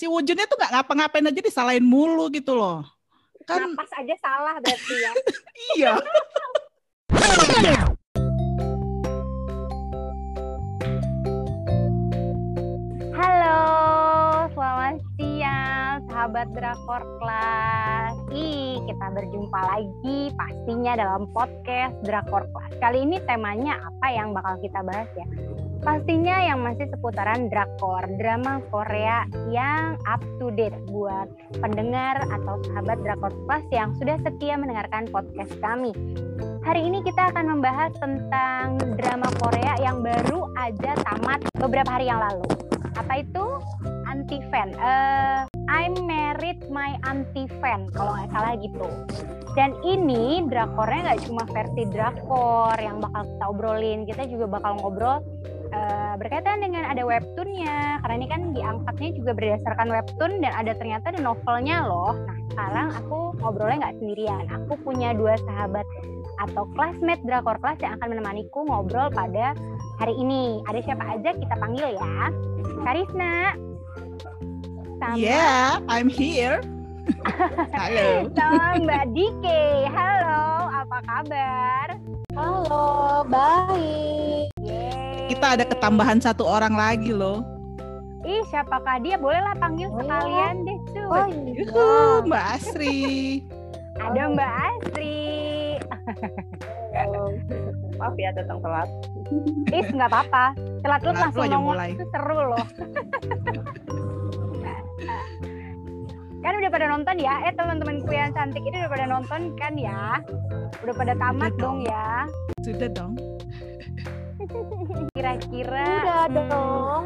si Wujudnya tuh nggak ngapa-ngapain aja disalahin mulu gitu loh. Kan napas aja salah berarti ya. iya. Halo, selamat siang sahabat Drakor Class. Ih, kita berjumpa lagi pastinya dalam podcast Drakor Class. Kali ini temanya apa yang bakal kita bahas ya? Pastinya yang masih seputaran drakor, drama Korea yang up to date buat pendengar atau sahabat Drakor Plus yang sudah setia mendengarkan podcast kami. Hari ini kita akan membahas tentang drama Korea yang baru aja tamat beberapa hari yang lalu. Apa itu? Anti fan. Uh, I'm married my anti fan kalau nggak salah gitu. Dan ini drakornya nggak cuma versi drakor yang bakal kita obrolin, kita juga bakal ngobrol uh, berkaitan dengan ada webtoonnya. Karena ini kan diangkatnya juga berdasarkan webtoon dan ada ternyata ada novelnya loh. Nah sekarang aku ngobrolnya nggak sendirian. Aku punya dua sahabat atau classmate drakor kelas yang akan menemaniku ngobrol pada hari ini. Ada siapa aja kita panggil ya? Karisna. Sama. Yeah I'm here. Halo. Sama Mbak Dike. Halo apa kabar? Halo baik kita ada ketambahan satu orang lagi loh. Ih, siapakah dia? Bolehlah panggil oh. sekalian deh, cuy. Oh, iya. Mbak Asri. ada Mbak Asri. Maaf ya datang telat. Ih, nggak apa-apa. Telat-telat langsung nongol itu seru loh. kan udah pada nonton ya eh teman-temanku yang cantik ini udah pada nonton kan ya udah pada tamat dong. dong ya sudah dong Kira-kira Udah dong.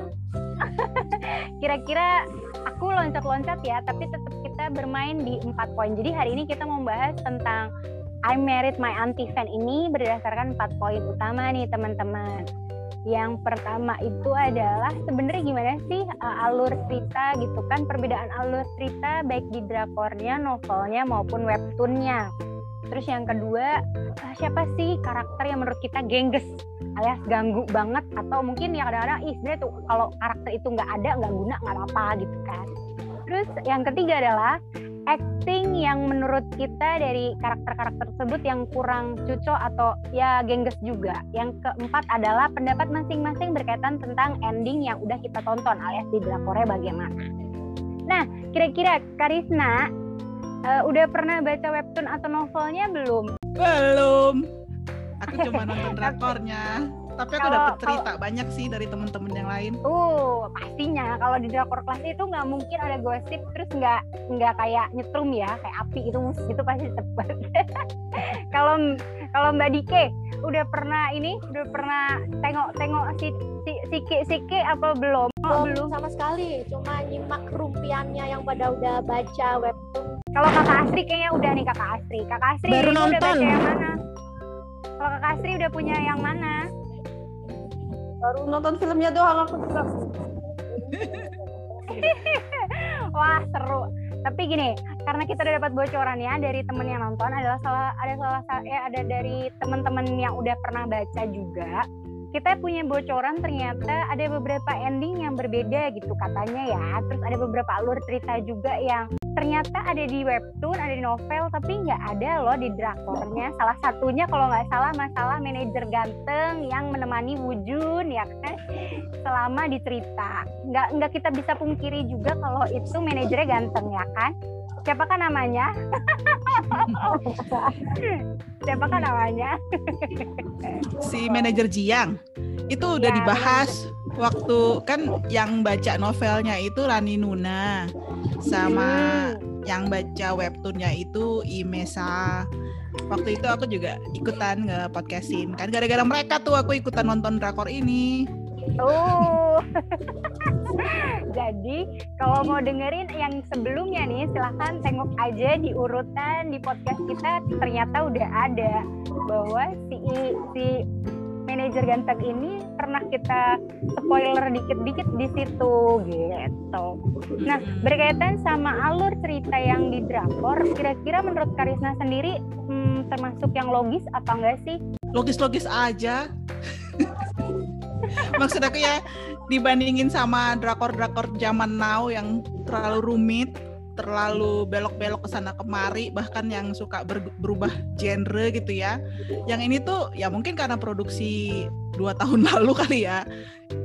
Kira-kira aku loncat-loncat ya, tapi tetap kita bermain di empat poin. Jadi hari ini kita mau bahas tentang I Married My Auntie Fan ini berdasarkan empat poin utama nih teman-teman. Yang pertama itu adalah sebenarnya gimana sih uh, alur cerita gitu kan perbedaan alur cerita baik di drakornya, novelnya maupun webtoonnya. Terus yang kedua, uh, siapa sih karakter yang menurut kita gengges alias ganggu banget atau mungkin ya kadang-kadang ih sebenarnya tuh kalau karakter itu nggak ada nggak guna nggak apa-apa gitu kan. Terus yang ketiga adalah acting yang menurut kita dari karakter-karakter tersebut yang kurang cocok atau ya gengges juga. Yang keempat adalah pendapat masing-masing berkaitan tentang ending yang udah kita tonton alias di drakornya bagaimana. Nah, kira-kira Karisna Uh, udah pernah baca webtoon atau novelnya belum? Belum. Aku cuma nonton drakornya. Tapi aku dapat cerita kalo, banyak sih dari temen-temen yang lain. Uh, pastinya kalau di drakor kelas itu nggak mungkin ada gosip terus nggak nggak kayak nyetrum ya, kayak api itu itu pasti tepat. Kalau kalau Mbak Dike udah pernah ini, udah pernah tengok-tengok si si Sike Sike apa belum? Oh, belum sama sekali, cuma nyimak rumpiannya yang pada udah baca webtoon. Kalau kakak Astri kayaknya udah nih kakak Astri. Kakak Astri Baru nonton. udah baca yang mana? Kalau kakak Astri udah punya yang mana? baru nonton filmnya doang aku juga. Wah seru. Tapi gini karena kita udah dapat bocoran ya dari temen yang nonton adalah salah ada salah eh, ada dari teman-teman yang udah pernah baca juga kita punya bocoran ternyata ada beberapa ending yang berbeda gitu katanya ya. Terus ada beberapa alur cerita juga yang ternyata ada di webtoon ada di novel tapi nggak ada loh di drakornya. Salah satunya kalau nggak salah masalah manajer ganteng yang menemani Wujun ya kan? Selama di cerita nggak nggak kita bisa pungkiri juga kalau itu manajernya ganteng ya kan? Siapakah namanya? Siapakah namanya? Si manajer Jiang. Itu udah ya, dibahas. bener. Waktu kan yang baca novelnya itu Rani Nuna sama hmm. yang baca webtoonnya itu Imesa. Waktu itu aku juga ikutan nge podcastin kan gara-gara mereka tuh aku ikutan nonton drakor ini. Oh. Jadi kalau mau dengerin yang sebelumnya nih silahkan tengok aja di urutan di podcast kita. Ternyata udah ada bahwa si si manajer ganteng ini pernah kita spoiler dikit-dikit di situ gitu. Nah berkaitan sama alur cerita yang di drakor, kira-kira menurut Karisna sendiri hmm, termasuk yang logis apa enggak sih? Logis-logis aja. Maksud aku ya dibandingin sama drakor-drakor zaman now yang terlalu rumit terlalu belok-belok ke sana kemari bahkan yang suka ber- berubah genre gitu ya. Yang ini tuh ya mungkin karena produksi dua tahun lalu kali ya.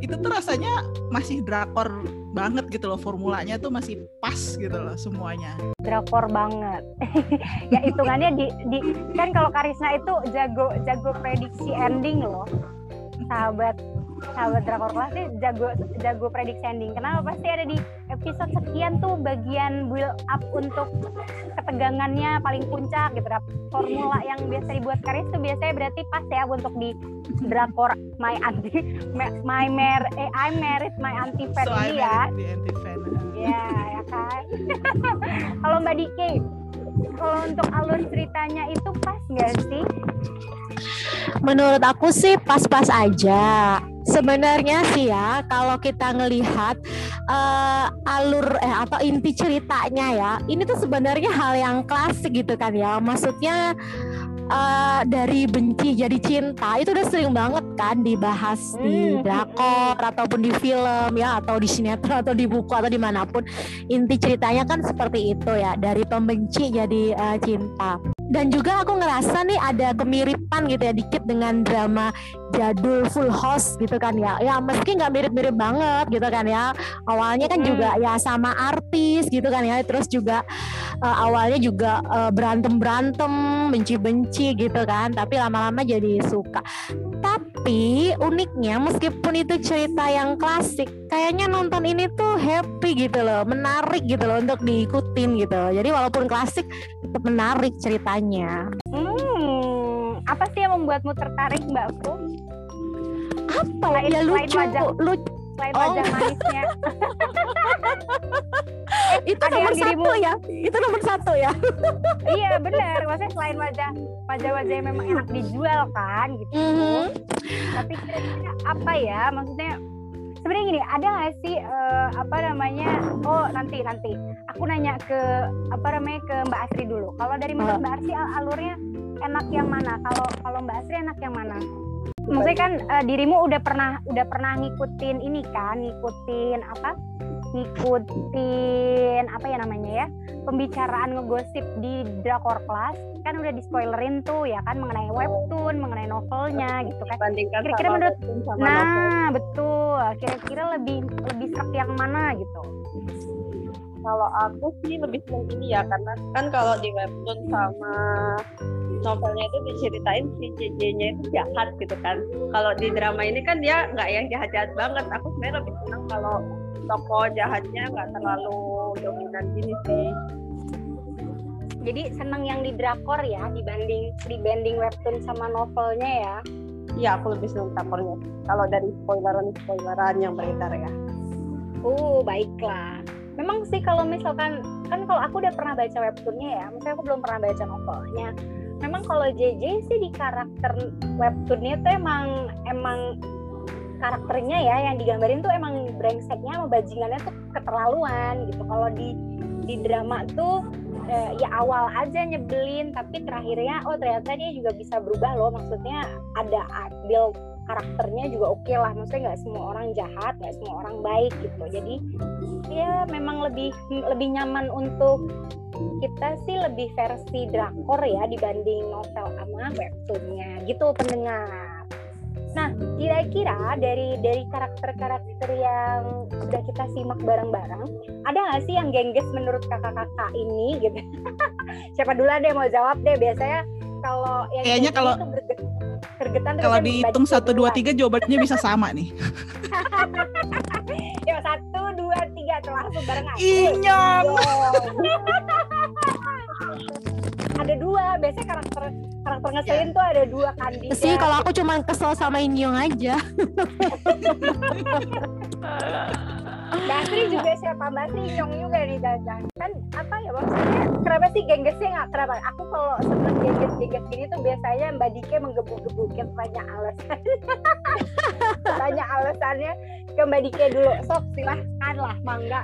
Itu tuh rasanya masih drakor banget gitu loh formulanya tuh masih pas gitu loh semuanya. Drakor banget. ya hitungannya di, di kan kalau Karisna itu jago jago prediksi ending loh. Sahabat sahabat drakor kelas sih jago jago prediksi ending. Kenapa pasti ada di episode sekian tuh bagian build up untuk ketegangannya paling puncak gitu. Nah, formula yang biasa dibuat Karis tuh biasanya berarti pas ya untuk di drakor My Anti My Mar eh, I Married My Anti Fan So I ini ya. Ya, ya kan. kalau Mbak Dike, kalau untuk alur ceritanya itu pas nggak sih? Menurut aku sih pas-pas aja. Sebenarnya sih ya, kalau kita ngelihat eh, alur eh atau inti ceritanya ya, ini tuh sebenarnya hal yang klasik gitu kan ya. Maksudnya eh, dari benci jadi cinta itu udah sering banget kan dibahas di Hmm. drakor ataupun di film ya atau di sinetron atau di buku atau di mana pun inti ceritanya kan seperti itu ya dari pembenci jadi eh, cinta dan juga aku ngerasa nih ada kemiripan gitu ya dikit dengan drama jadul full house gitu kan ya. Ya meski nggak mirip-mirip banget gitu kan ya. Awalnya kan Hmm. juga ya sama artis gitu kan ya. Terus juga eh, awalnya juga berantem berantem benci benci gitu kan. Tapi lama-lama jadi suka. Tapi uniknya meskipun itu cerita yang klasik kayaknya nonton ini tuh happy gitu loh. Menarik gitu loh untuk diikutin gitu. Jadi walaupun klasik tetap menarik ceritanya. Hmm, apa sih yang membuatmu tertarik Mbak Fu? apa Selain- ya selain lucu wajah- lucu Selain Oh. wajah manisnya, itu ada nomor yang dirimu- satu ya itu nomor satu ya iya benar. Maksudnya selain wajah wajah-wajah yang memang enak dijual kan gitu. Mhm. Tapi kira-kira apa ya? Maksudnya sebenarnya gini, ada nggak sih eh, apa namanya? Oh nanti nanti. Aku nanya ke apa namanya ke Mbak Asri dulu. Kalau dari menurut. Mbak Asri al- alurnya enak yang mana? Kalau kalau Mbak Asri enak yang mana? Maksudnya kan eh, dirimu udah pernah udah pernah ngikutin ini kan, ngikutin apa? Ngikutin apa ya namanya ya? Pembicaraan ngegosip di Drakor Class kan udah di spoilerin tuh ya kan mengenai webtoon, mengenai novelnya gitu kan. Kira-kira menurut- sama novel. Nah, betul. Kira-kira lebih lebih serak yang mana gitu? Kalau aku sih lebih seneng ini ya karena kan kalau di webtoon sama novelnya itu diceritain si JJ-nya itu jahat gitu kan. Kalau di drama ini kan dia nggak yang jahat-jahat banget. Aku sebenarnya lebih senang kalau tokoh jahatnya nggak terlalu dominan gini sih. Jadi seneng yang di drakor ya dibanding dibanding webtoon sama novelnya ya. Iya aku lebih senang tokohnya. Kalau dari spoileran-spoileran yang beredar ya. Uh, baiklah. Memang sih kalau misalkan kan kalau aku udah pernah baca webtoonnya ya, maksudnya aku belum pernah baca novelnya. Memang kalau JJ sih di karakter webtoonnya tuh emang emang karakternya ya yang digambarin tuh emang brengseknya sama bajingannya tuh keterlaluan gitu. Kalau di di drama tuh eh, ya awal aja nyebelin tapi terakhirnya oh ternyata dia juga bisa berubah loh maksudnya ada build karakternya juga oke lah. Maksudnya nggak semua orang jahat nggak semua orang baik gitu. Jadi ya memang lebih lebih nyaman untuk kita sih lebih versi drakor ya dibanding novel sama webtoonnya. Gitu pendengar. Nah kira-kira dari dari karakter-karakter yang sudah kita simak bareng-bareng ada nggak sih yang gengges menurut kakak-kakak ini gitu? Siapa dulu deh mau jawab deh. Biasanya kalau yang Kayaknya gengges kalau- gergetan Kalau dihitung satu dua tiga jawabannya bisa sama nih. Yuk satu dua tiga tuh langsung bareng aja. Inyong. ada dua biasanya karakter karakter ngeselin tuh ada dua kandidat. sih kalau aku cuma kesel sama Inyong aja Mbak Asri juga siapa? Mbak Asri nyong juga nih Dadan kan apa ya maksudnya kenapa sih genggesnya nggak kenapa? Aku kalau seneng gengges gengges gini tuh biasanya Mbak Dike menggebu-gebukin banyak alasan. Banyak alasannya ke Mbak Dike dulu. Sok silahkan lah mangga.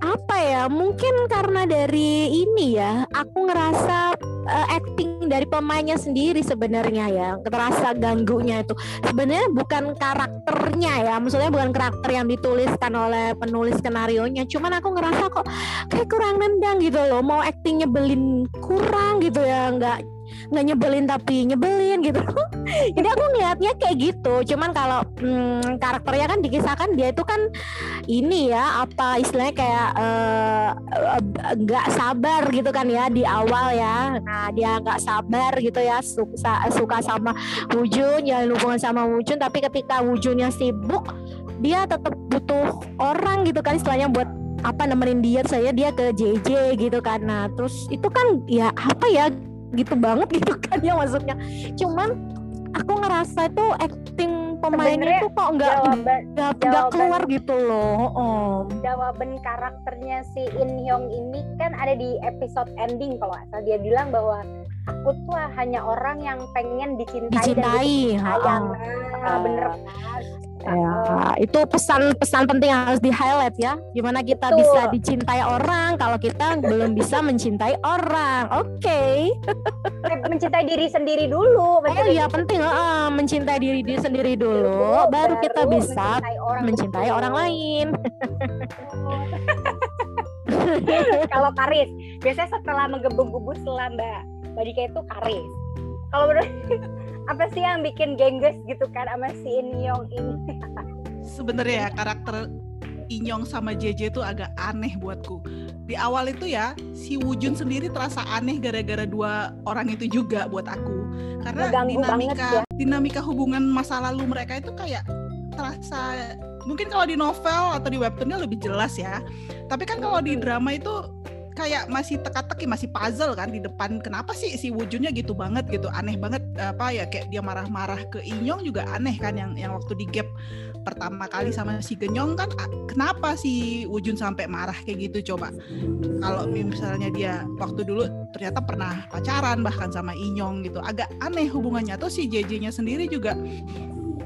Apa ya mungkin karena dari ini ya aku ngerasa uh, acting dari pemainnya sendiri sebenarnya ya terasa ganggunya itu. Sebenarnya bukan karakternya ya maksudnya bukan karakter yang dituliskan oleh penulis skenario nya cuman aku ngerasa kok kayak kurang nendang gitu loh mau acting nyebelin kurang gitu ya nggak nggak nyebelin tapi nyebelin gitu. Jadi aku ngeliatnya kayak gitu. Cuman kalau hmm, karakternya kan dikisahkan dia itu kan ini ya apa istilahnya kayak nggak uh, sabar gitu kan ya di awal ya. Nah dia nggak sabar gitu ya suka suka sama Wujun ya hubungan sama Wujun. Tapi ketika Wujunnya sibuk dia tetap butuh orang gitu kan istilahnya buat apa nemenin dia. Saya dia ke JJ gitu kan. Nah terus itu kan ya apa ya gitu banget gitu kan ya maksudnya cuman aku ngerasa itu acting pemainnya tuh kok nggak nggak keluar gitu loh oh. jawaban karakternya si In Hyung ini kan ada di episode ending kalau asal dia bilang bahwa aku tuh hanya orang yang pengen dicintai, dicintai dan sayang nah, bener kan Ya, itu pesan-pesan penting yang harus di highlight ya. Gimana kita Betul. bisa dicintai orang kalau kita belum bisa mencintai orang. Oke. Okay. mencintai diri sendiri dulu. Oh iya penting uh, mencintai diri diri sendiri dulu, baru, baru kita bisa mencintai orang, mencintai orang lain. kalau Karis, biasanya setelah menggebu-gebu Mbak Mbak Dika itu Karis. Kalau menurut apa sih yang bikin gengges gitu kan sama si Inyong ini sebenarnya ya karakter Inyong sama JJ itu agak aneh buatku. Di awal itu ya, si Wujun sendiri terasa aneh gara-gara dua orang itu juga buat aku. Karena dinamika ya. dinamika hubungan masa lalu mereka itu kayak terasa mungkin kalau di novel atau di webtoonnya lebih jelas ya. Tapi kan kalau di drama itu kayak masih teka-teki masih puzzle kan di depan. Kenapa sih si wujudnya gitu banget gitu? Aneh banget apa ya kayak dia marah-marah ke Inyong juga aneh kan yang yang waktu di gap pertama kali sama si Genyong kan kenapa si Wujun sampai marah kayak gitu coba? Kalau misalnya dia waktu dulu ternyata pernah pacaran bahkan sama Inyong gitu agak aneh hubungannya. Tuh si JJ-nya sendiri juga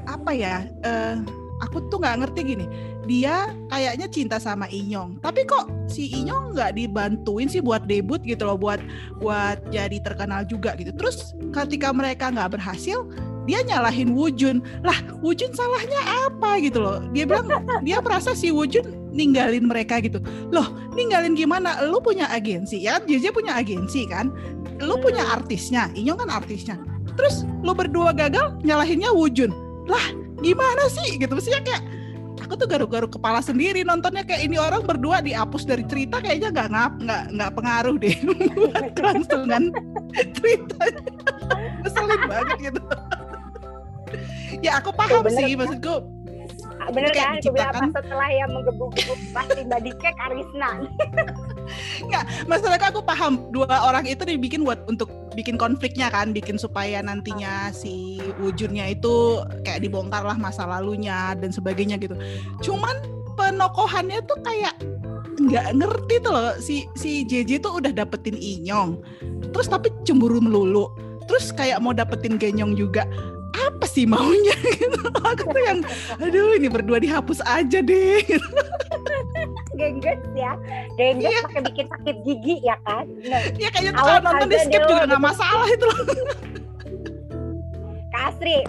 apa ya uh, aku tuh nggak ngerti gini dia kayaknya cinta sama Inyong. Tapi kok si Inyong nggak dibantuin sih buat debut gitu loh buat buat jadi terkenal juga gitu. Terus ketika mereka nggak berhasil dia nyalahin Wujun. Lah Wujun salahnya apa gitu loh? Dia bilang dia merasa si Wujun ninggalin mereka gitu. Loh ninggalin gimana? Lu punya agensi ya? JJ punya agensi kan? Lu punya artisnya Inyong kan artisnya. Terus lu berdua gagal nyalahinnya Wujun. Lah gimana sih? Gitu. Maksudnya kayak aku tuh garuk-garuk kepala sendiri nontonnya. Kayak ini orang berdua dihapus dari cerita kayaknya nggak ngap nggak nggak pengaruh deh. Kelangsungan ceritanya. Ngeselin banget gitu. Ya aku paham oh, sih maksudku bener kan? Aku bilang apa setelah yang menggebuk-gebuk pasti Mbak Dike Karisna Enggak, masalahnya aku paham. Dua orang itu dibikin buat untuk bikin konfliknya kan, bikin supaya nantinya si wujudnya itu kayak dibongkar lah masa lalunya dan sebagainya gitu. Cuman penokohannya tuh kayak nggak ngerti tuh loh. Si si JJ tuh udah dapetin Inyong, terus tapi cemburu melulu, terus kayak mau dapetin Genyong juga apa sih maunya? Gitu. Aku tuh yang aduh ini berdua dihapus aja deh. Gengges ya. Gengges iya. pakai bikin sakit gigi ya kan? Nah, ya kayaknya kalau nonton di skip juga nggak masalah itu loh. Kasri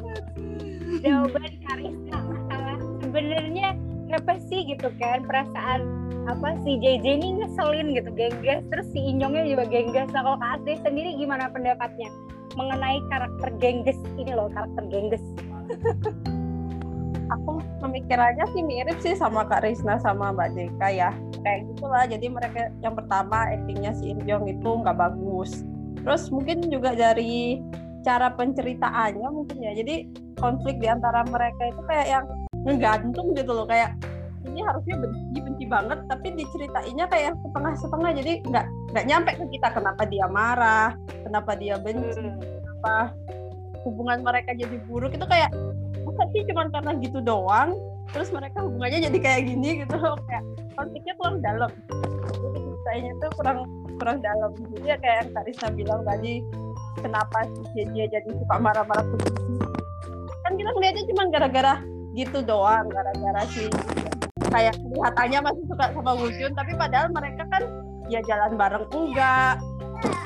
jawaban Karisma masalah. Sebenarnya kenapa sih gitu kan? Perasaan apa si JJ ini ngeselin gitu gengges. Terus si Inyongnya juga gengges. Nah kalau Kak Asri sendiri gimana pendapatnya mengenai karakter gengges. Ini loh karakter gengges. Aku pemikirannya sih mirip sih sama Kak Risna sama Mbak Jeka ya. Kayak gitulah jadi mereka yang pertama aktingnya si Injong itu nggak bagus. Terus mungkin juga dari cara penceritaannya mungkin ya jadi konflik di antara mereka itu kayak yang ngegantung gitu loh kayak ini harusnya benci benci banget tapi diceritainnya kayak setengah-setengah jadi nggak nggak nyampe ke kita kenapa dia marah kenapa dia benci hmm. kenapa hubungan mereka jadi buruk. Itu kayak masa sih cuma karena gitu doang? Terus mereka hubungannya jadi kayak gini gitu kayak konfliknya kurang dalam. Jadi ceritanya tuh kurang kurang dalam. Jadi ya kayak yang Karisa bilang tadi kenapa sih dia jadi suka marah-marah kan kita ngeliatnya cuma gara-gara gitu doang gara-gara sih kayak kelihatannya masih suka sama Wujun tapi padahal mereka kan ya jalan bareng enggak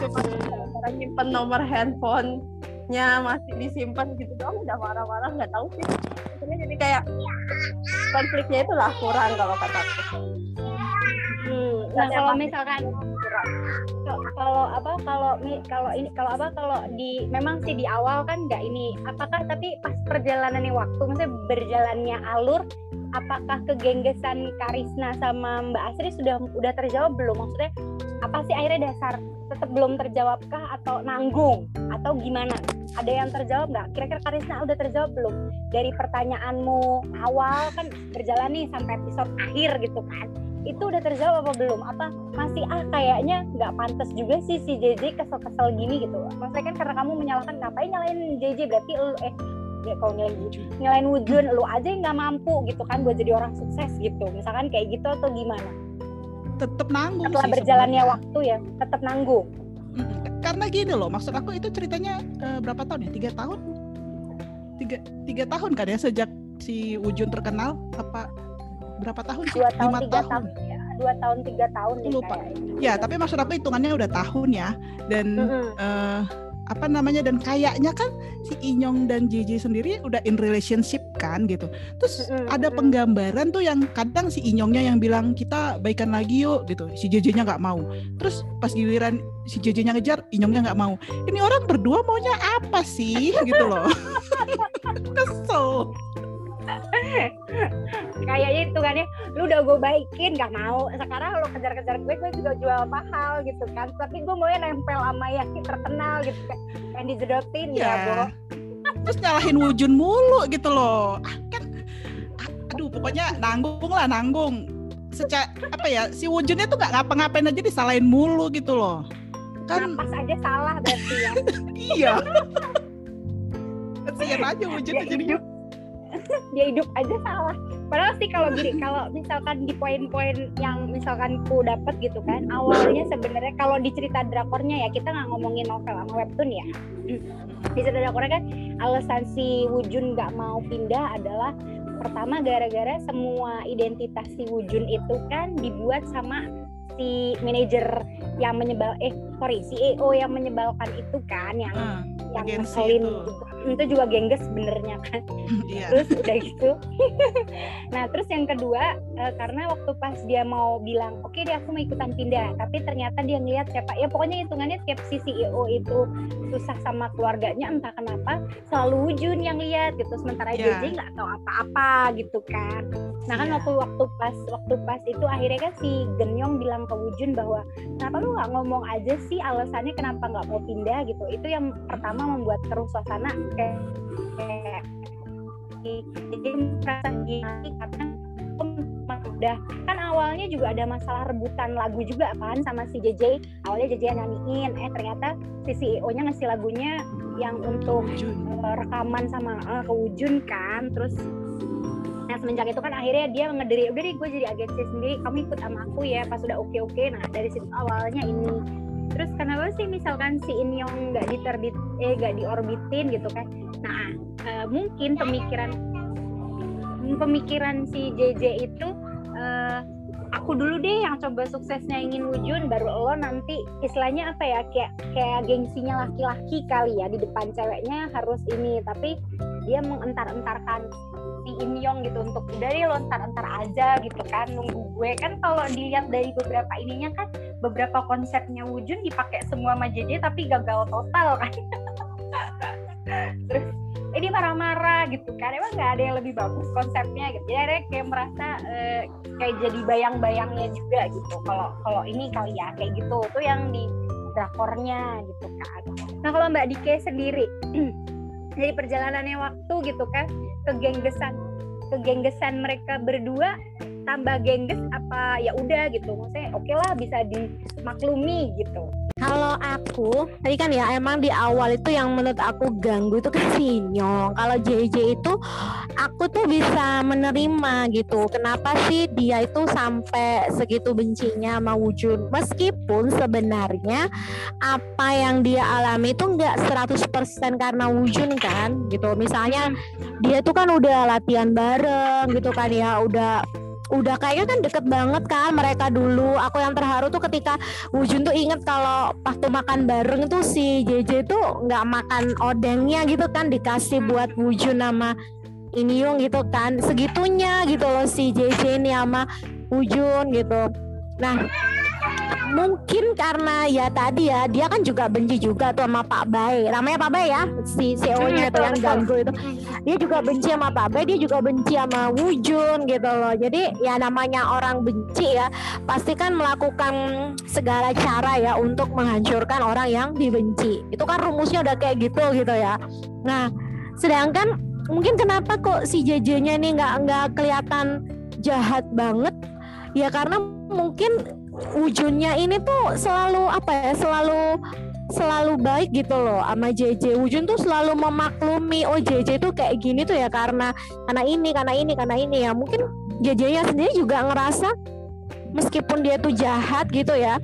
cuma gara-gara nyimpen nomor handphonenya masih disimpan gitu doang udah marah-marah nggak tahu sih. Akhirnya jadi kayak konfliknya itu lah kurang kalau kataku Hmm, nah kalau misalkan Kalau- apa kalau kalau ini kalau apa kalau di memang sih di awal kan nggak ini apakah tapi pas perjalanannya waktu maksudnya berjalannya alur apakah kegenggesan Karisna sama Mbak Asri sudah udah terjawab belum? Maksudnya apa sih akhirnya dasar tetap belum terjawabkah atau nanggung? Atau gimana? Ada yang terjawab nggak? Kira-kira Karisna udah terjawab belum? Dari pertanyaanmu awal kan berjalan nih sampai episode akhir gitu kan. Itu udah terjawab apa belum? Apa masih ah kayaknya nggak pantas juga sih si JJ kesel-kesel gini gitu? Maksudnya kan karena kamu menyalahkan ngapain nyalain JJ berarti eh kalau nyalain JJ, nyalain Wujun lu aja yang nggak mampu gitu kan buat jadi orang sukses gitu. Misalkan kayak gitu atau gimana? Tetap nanggung setelah sih berjalannya sebenarnya. waktu ya tetap nanggung. Mm, karena gini loh maksud aku itu ceritanya eh, berapa tahun ya? Tiga tahun? Tiga tiga tahun kan ya sejak si Wujun terkenal? Apa berapa tahun sih? Dua tahun lima tiga tahun. ya. Dua tahun tiga tahun Lupa. kayaknya. ya tapi maksud aku hitungannya udah tahun ya. Dan Mm-mm. eh, apa namanya dan kayaknya kan si Inyong dan JJ sendiri udah in relationship kan gitu. Terus ada penggambaran tuh yang kadang si Inyongnya yang bilang kita baikan lagi yuk gitu. Si JJ-nya nggak mau. Terus pas giliran si JJ-nya ngejar Inyongnya nggak mau. Ini orang berdua maunya apa sih? gitu loh. Kesel kayaknya itu kan ya. Lu udah gue baikin gak mau. Sekarang lu kejar-kejar gue gue juga jual mahal gitu kan. Tapi gue maunya nempel sama yang terkenal gitu kan yang dijedotin ya, ya Bo. terus nyalahin Wujun mulu gitu loh. Ah, kan ah, aduh pokoknya nanggung lah nanggung. Secara apa ya si Wujunnya tuh nggak ngapa-ngapain aja disalahin mulu gitu loh. Kan napas aja salah berarti ya. Iya. Kasihan aja Wujunnya dia jadi hidup dia hidup aja salah. Padahal sih kalau gini kalau misalkan di poin-poin yang misalkan ku dapat gitu kan awalnya sebenarnya kalau di cerita drakornya ya kita nggak ngomongin novel sama webtoon ya. Di cerita drakornya kan alasan si Wujun nggak mau pindah adalah pertama gara-gara semua identitas si Wujun itu kan dibuat sama si manajer yang menyebal eh sorry CEO yang menyebalkan itu kan yang Ah, yang ngeselin itu. gitu. itu juga gengges sebenarnya kan iya terus udah gitu nah terus yang kedua eh, karena waktu pas dia mau bilang oke deh aku mau ikutan pindah tapi ternyata dia ngeliat siapa ya pokoknya hitungannya tiap si CEO itu susah sama keluarganya entah kenapa selalu Wujun yang lihat gitu sementara Iya. JJ nggak tahu apa-apa gitu kan nah kan Iya. waktu waktu pas waktu pas itu akhirnya kan si Genyong bilang ke Wujun bahwa kenapa lu nggak ngomong aja sih alasannya kenapa nggak mau pindah gitu. Itu yang pertama membuat keruh suasana kayak, jadi merasa gini karena udah kan awalnya juga ada masalah rebutan lagu juga kan sama si JJ awalnya JJ nyanyiin eh ternyata si CEO nya ngasih lagunya yang untuk eh, rekaman sama eh, ke Wujun kan. Terus nah semenjak itu kan akhirnya dia ngediri udah deh gue jadi agensi sendiri kamu ikut sama aku ya pas udah oke oke nah dari situ awalnya ini terus kenapa sih? Misalkan si Inyong nggak diterbit eh nggak diorbitin gitu kan? Nah eh, mungkin pemikiran pemikiran si JJ itu eh, aku dulu deh yang coba suksesnya ingin wujud baru lo nanti istilahnya apa ya? Kayak kayak gengsinya laki-laki kali ya di depan ceweknya harus ini. Tapi dia mengentar-entarkan si Inyong gitu untuk deh lo entar-entar aja gitu kan nunggu gue. Kan kalau dilihat dari beberapa ininya kan beberapa konsepnya wujud dipakai semua sama JJ tapi gagal total kan. Terus dia marah-marah gitu kan. Emang nggak ada yang lebih bagus konsepnya gitu. Jadi kayak merasa eh, kayak jadi bayang-bayangnya juga gitu kalau kalau ini kali ya kayak gitu. Tuh yang di drakornya gitu kan. Nah kalau Mbak Dike sendiri dari perjalanannya waktu gitu kan kegenggesan. Kegenggesan mereka berdua tambah gengges apa ya udah gitu maksudnya oke lah bisa dimaklumi gitu Kalau aku, tadi kan ya emang di awal itu yang menurut aku ganggu itu kan si Inyong. Kalau JJ itu aku tuh bisa menerima gitu. Kenapa sih dia itu sampai segitu bencinya sama Wujun? Meskipun sebenarnya apa yang dia alami itu nggak 100% karena Wujun kan gitu. Misalnya dia tuh kan udah latihan bareng gitu kan ya, udah udah kayaknya kan deket banget kan mereka dulu. Aku yang terharu tuh ketika Wujun tuh inget kalau waktu makan bareng tuh si JJ tuh nggak makan odengnya gitu kan dikasih buat Wujun nama Iniung gitu kan. Segitunya gitu loh si JJ ini sama Wujun gitu. Nah mungkin karena ya tadi ya dia kan juga benci juga tuh sama Pak Bay namanya Pak Bay ya si CEO-nya itu yang ganggu itu. Dia juga benci sama Pak Bay dia juga benci sama Wujun gitu loh. Jadi ya namanya orang benci ya pasti kan melakukan segala cara ya untuk menghancurkan orang yang dibenci. Itu kan rumusnya udah kayak gitu gitu ya. Nah sedangkan mungkin kenapa kok si JJ-nya ini nggak nggak kelihatan jahat banget? Ya karena mungkin wujudnya ini tuh selalu apa ya selalu selalu baik gitu loh sama JJ Wujun tuh selalu memaklumi oh JJ tuh kayak gini tuh ya karena karena ini karena ini karena ini ya. Mungkin JJ nya sendiri juga ngerasa meskipun dia tuh jahat gitu ya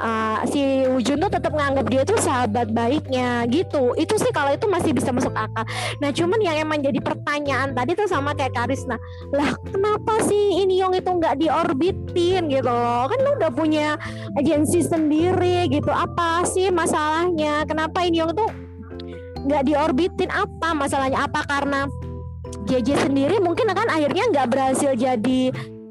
uh, si Wujun tuh tetap nganggap dia tuh sahabat baiknya gitu. Itu sih kalau itu masih bisa masuk akal. Nah cuman yang emang jadi pertanyaan tadi tuh sama kayak Karisna. Lah kenapa sih ini yang itu nggak diorbitin gitu loh? Kan lu udah punya agensi sendiri gitu. Apa sih masalahnya? Kenapa ini yang tuh nggak diorbitin? Apa masalahnya? Apa karena JJ sendiri mungkin akan akhirnya nggak berhasil jadi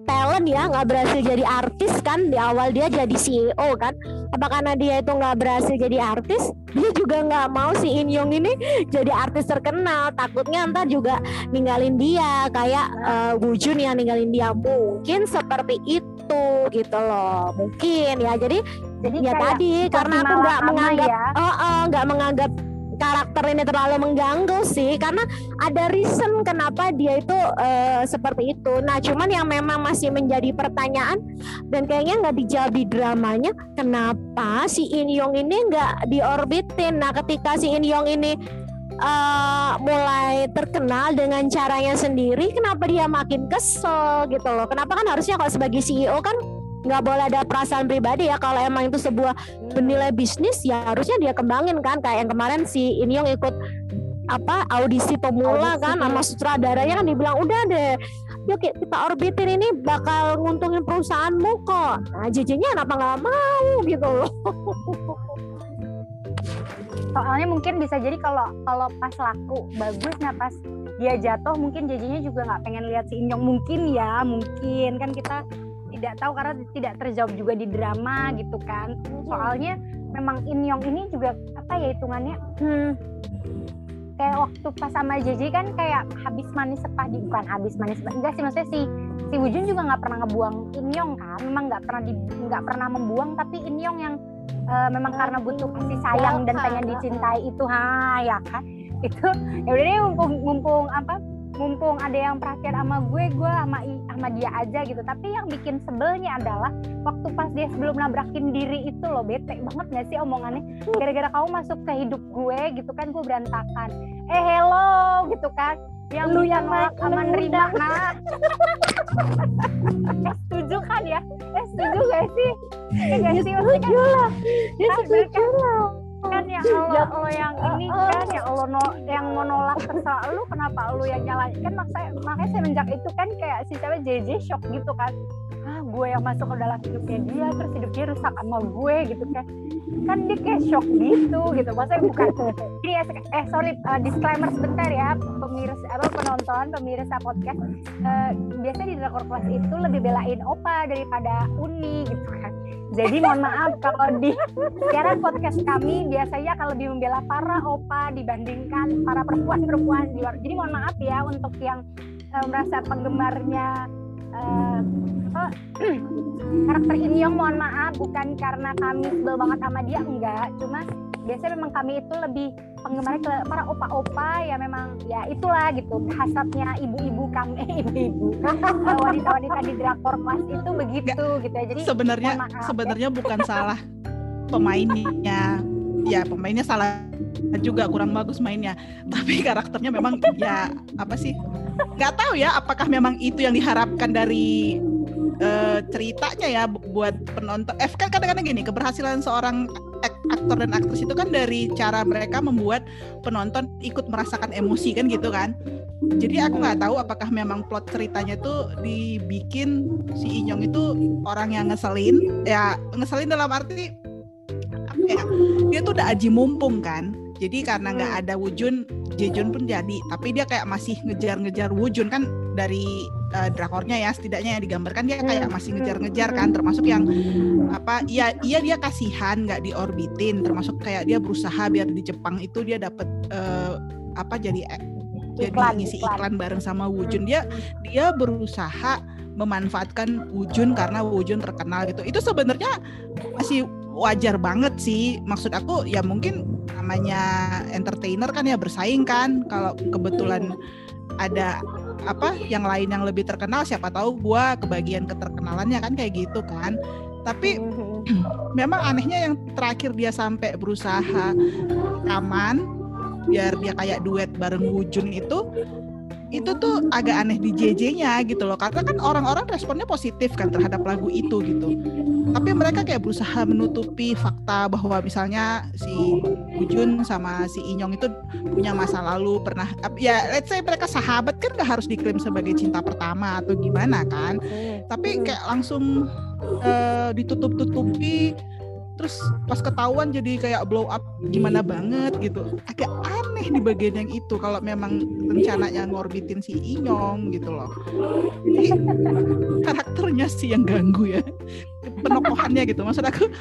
talent ya nggak berhasil jadi artis kan di awal dia jadi CEO kan. Apa karena dia itu nggak berhasil jadi artis dia juga nggak mau si In Young ini jadi artis terkenal. Takutnya ntar juga ninggalin dia kayak uh, Wujun yang ninggalin dia. Mungkin seperti itu gitu loh mungkin ya. Jadi jadi ya tadi karena aku nggak menganggap ya. oh, oh nggak menganggap karakter ini terlalu mengganggu sih karena ada reason kenapa dia itu uh, seperti itu. Nah, cuman yang memang masih menjadi pertanyaan dan kayaknya nggak dijawab di dramanya, kenapa si In Young ini nggak diorbitin? Nah, ketika si In Young ini uh, mulai terkenal dengan caranya sendiri, kenapa dia makin kesel gitu loh? Kenapa kan harusnya kalau sebagai CEO kan nggak boleh ada perasaan pribadi ya kalau emang itu sebuah bernilai bisnis ya harusnya dia kembangin kan. Kayak yang kemarin si ini yang ikut apa audisi pemula audisi. kan sama sutradaranya kan dibilang udah deh yuk kita orbitin ini bakal nguntungin perusahaanmu kok. Nah JJ-nya kenapa nggak mau gitu loh. Soalnya mungkin bisa jadi kalau kalau pas laku bagus nah pas dia jatuh mungkin JJ-nya juga nggak pengen lihat si Inyong mungkin ya mungkin. Kan kita tidak tahu karena tidak terjawab juga di drama gitu kan. Soalnya memang Inyong ini juga apa ya hitungannya? Hmm, kayak waktu pas sama JJ kan kayak habis manis sepah di bukan habis manis sepah enggak sih maksudnya si si Wujun juga nggak pernah ngebuang Inyong kan? Memang nggak pernah nggak pernah membuang tapi Inyong yang uh, memang karena butuh kasih sayang dan pengen dicintai itu ha ya kan? Itu ya udah deh mumpung mumpung apa mumpung ada yang perhatian sama gue gue sama sama dia aja gitu. Tapi yang bikin sebelnya adalah waktu pas dia sebelum nabrakin diri itu loh bete banget gak sih omongannya? Gara-gara kamu masuk ke hidup gue gitu kan gue berantakan. Eh hello gitu kan. Yang lu yang nolak sama nerima nah. Eh, setuju kan ya? Eh setuju gak sih? Eh, gak sih? setuju lah. Ya setuju lah kan yang lo, ya, lo yang ini uh, kan yang lo no, yang mau nolak terserah lu kenapa lu yang nyalain kan makanya makanya semenjak itu kan kayak si cewek JJ shock gitu kan. Ah gue yang masuk ke dalam hidupnya dia terus hidupnya rusak sama gue gitu kan. Kan dia kayak shock gitu gitu. Maksudnya bukan ini ya eh sorry uh, disclaimer sebentar ya pemirsa apa penonton pemirsa podcast. Uh, biasanya di drakor kelas itu lebih belain opa daripada uni gitu kan jadi mohon maaf kalau di siaran podcast kami biasanya akan lebih membela para opa dibandingkan para perempuan-perempuan di luar. Jadi mohon maaf ya untuk yang uh, merasa penggemarnya uh, oh, karakter ini yang mohon maaf bukan karena kami sebel banget sama dia enggak, cuma biasanya memang kami itu lebih penggemar ke para opa-opa ya memang ya itulah gitu hasratnya ibu-ibu kami eh, ibu-ibu wanita-wanita di drakor kelas itu begitu Gak, gitu ya jadi sebenarnya ya. sebenarnya ya. bukan salah pemainnya ya pemainnya salah juga kurang bagus mainnya tapi karakternya memang ya apa sih nggak tahu ya apakah memang itu yang diharapkan dari uh, ceritanya ya buat penonton. F kan kadang-kadang gini keberhasilan seorang aktor dan aktris itu kan dari cara mereka membuat penonton ikut merasakan emosi kan gitu kan? Jadi aku nggak tahu apakah memang plot ceritanya itu dibikin si Inyong itu orang yang ngeselin ya ngeselin dalam arti ya dia tuh udah aji mumpung kan jadi karena nggak ada Wujun Jejun pun jadi. Tapi dia kayak masih ngejar-ngejar Wujun kan dari uh, drakornya ya setidaknya yang digambarkan dia kayak masih ngejar-ngejar kan. Termasuk yang apa iya iya dia kasihan nggak diorbitin. Termasuk kayak dia berusaha biar di Jepang itu dia dapat uh, apa jadi jadi Iklan, ngisi iklan. iklan bareng sama Wujun. Dia dia berusaha memanfaatkan Wujun karena Wujun terkenal gitu. Itu sebenarnya masih wajar banget sih. Maksud aku ya mungkin namanya entertainer kan ya bersaing kan. Kalau kebetulan ada apa yang lain yang lebih terkenal siapa tahu gua kebagian keterkenalannya kan kayak gitu kan. Tapi memang anehnya yang terakhir dia sampai berusaha rekaman biar dia kayak duet bareng Wujun itu itu tuh agak aneh di JJ-nya gitu loh karena kan orang-orang responnya positif kan terhadap lagu itu gitu. Tapi mereka kayak berusaha menutupi fakta bahwa misalnya si Wujun sama si Inyong itu punya masa lalu pernah ya let's say mereka sahabat kan gak harus diklaim sebagai cinta pertama atau gimana kan? Tapi kayak langsung eh, ditutup-tutupi terus pas ketahuan jadi kayak blow up gimana banget gitu. Agak aneh di bagian yang itu kalau memang rencananya ngorbitin si Inyong gitu loh. Jadi karakternya sih yang ganggu ya. Penokohannya gitu. Maksud aku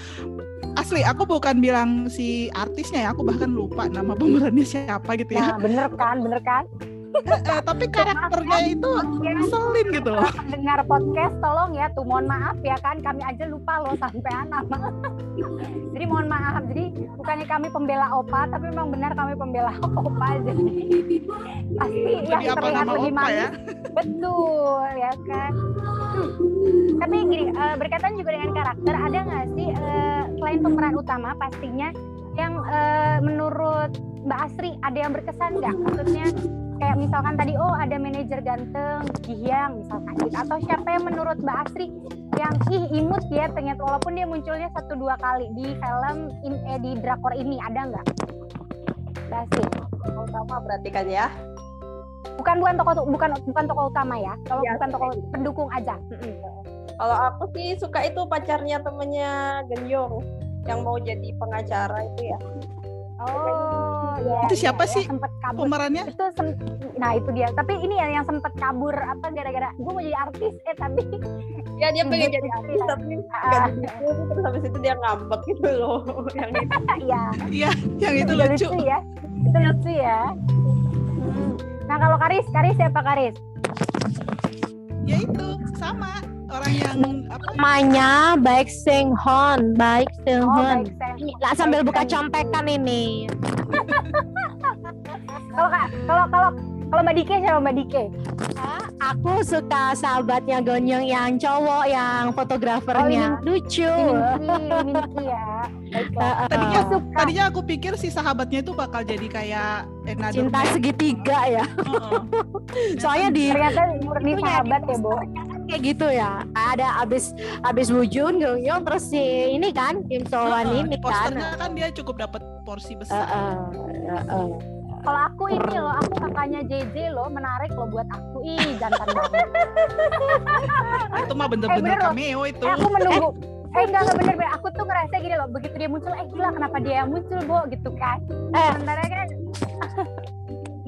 asli aku bukan bilang si artisnya ya aku bahkan lupa nama pemerannya siapa gitu ya. Nah, bener kan, bener kan? Eh, tapi karakternya itu Ya, ngeselin gitu loh dengar podcast tolong ya tuh mohon maaf ya kan kami aja lupa loh sampean nama. jadi mohon maaf. Jadi bukannya kami pembela opa tapi memang benar kami pembela opa jadi pasti jadi yang terlihat lebih opa manis ya betul ya kan. Hmm. Tapi gini eh, berkaitan juga dengan karakter ada nggak sih eh, selain pemeran utama pastinya yang eh, menurut Mbak Asri ada yang berkesan nggak? Maksudnya kayak misalkan tadi oh ada manajer ganteng Gihyang misalkan gitu. Atau siapa yang menurut Mbak Asri yang ih imut ya ternyata walaupun dia munculnya satu dua kali di film in, eh, di drakor ini ada nggak? Mbak Asri. Utama berarti kan ya. bukan bukan tokoh bukan bukan tokoh utama ya. Kalau Iya, bukan tokoh pendukung aja. Kalau aku sih suka itu pacarnya temennya Genyong yang mau jadi pengacara itu ya. oh ya Itu siapa sih sempat kabur. pemerannya? Itu sem- nah itu dia. Tapi ini ya yang sempat kabur apa gara-gara gue mau jadi artis eh tapi Ya dia pengen jadi ya. artis. tapi didukung terus habis itu dia ngambek gitu loh. yang itu. ya iya yang itu Juga lucu ya. Itu lucu ya. Hmm. nah kalau Karis Karis siapa Karis? Ya itu sama orang yang apa? Namanya Baik Seng Hon, Baik Seng oh Hon. lah sambil buka contekan ini. kalau Kak- kalau kalau kalau Mbak Dike siapa Mbak Dike? Aku suka sahabatnya Gonyong yang cowok, yang fotografernya. Lucu. Minky Minky ya. Baiklah tadinya Aku tadinya aku pikir si sahabatnya itu bakal jadi kayak another Cinta segitiga ya. Soalnya di ternyata murni sahabat ya kan kayak gitu ya. Ada abis abis Wujun, Gonyong, terus si ini kan Kim Sowan Heeh, ini di kan. posternya kan dia cukup dapat porsi besar Heeh, heeh. kalau aku ini loh aku kakaknya JJ loh menarik loh buat aku ih jantan banget itu mah Eh, bener-bener bener loh. cameo itu eh, aku menunggu eh enggak enggak bener bener aku tuh ngerasa gini loh begitu dia muncul eh gila kenapa dia yang muncul Bo gitu kan Eh. sementara kan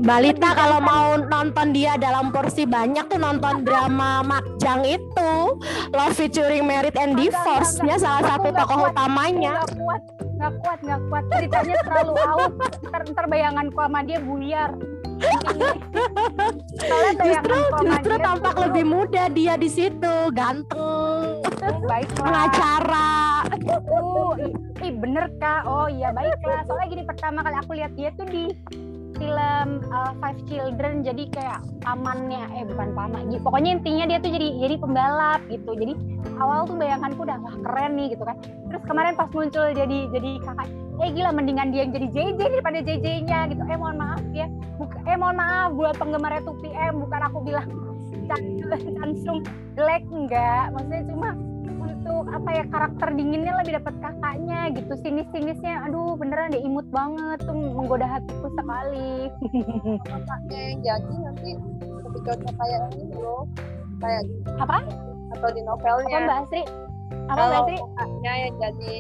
Balita kalau mau nonton dia dalam porsi banyak tuh nonton drama Makjang itu. Love featuring Merit and Enggak, Divorce enggak, dia salah satu tokoh kuat. utamanya. nggak kuat nggak kuat nggak kuat. Ceritanya terlalu out ntar, ntar bayanganku sama dia buyar. Justru justru tampak lebih muda dia di situ. Ganteng. Baiklah. Pengacara. Uh, ih bener kak. Oh iya baiklah. Soalnya gini pertama kali aku lihat dia tuh di film uh, Five Children. Jadi kayak pamannya, eh bukan paman. Jadi, pokoknya intinya dia tuh jadi jadi pembalap gitu. Jadi awal tuh bayanganku udah wah keren nih gitu kan. Terus kemarin pas muncul jadi jadi kakak, eh gila mendingan dia yang jadi JJ daripada JJ-nya gitu. Eh mohon maaf ya. Buka, eh mohon maaf buat penggemarnya 2PM bukan aku bilang langsung jelek enggak. Maksudnya cuma untuk apa ya karakter dinginnya lebih dapat kakaknya gitu. Sinis-sinisnya aduh beneran deh imut banget tuh menggoda hatiku sekali. Kakaknya yang jadi nanti cocok kayak ini loh kayak apa? atau di apa novelnya Mbak Asri? Apa Mbak Asri? kakaknya yang jadi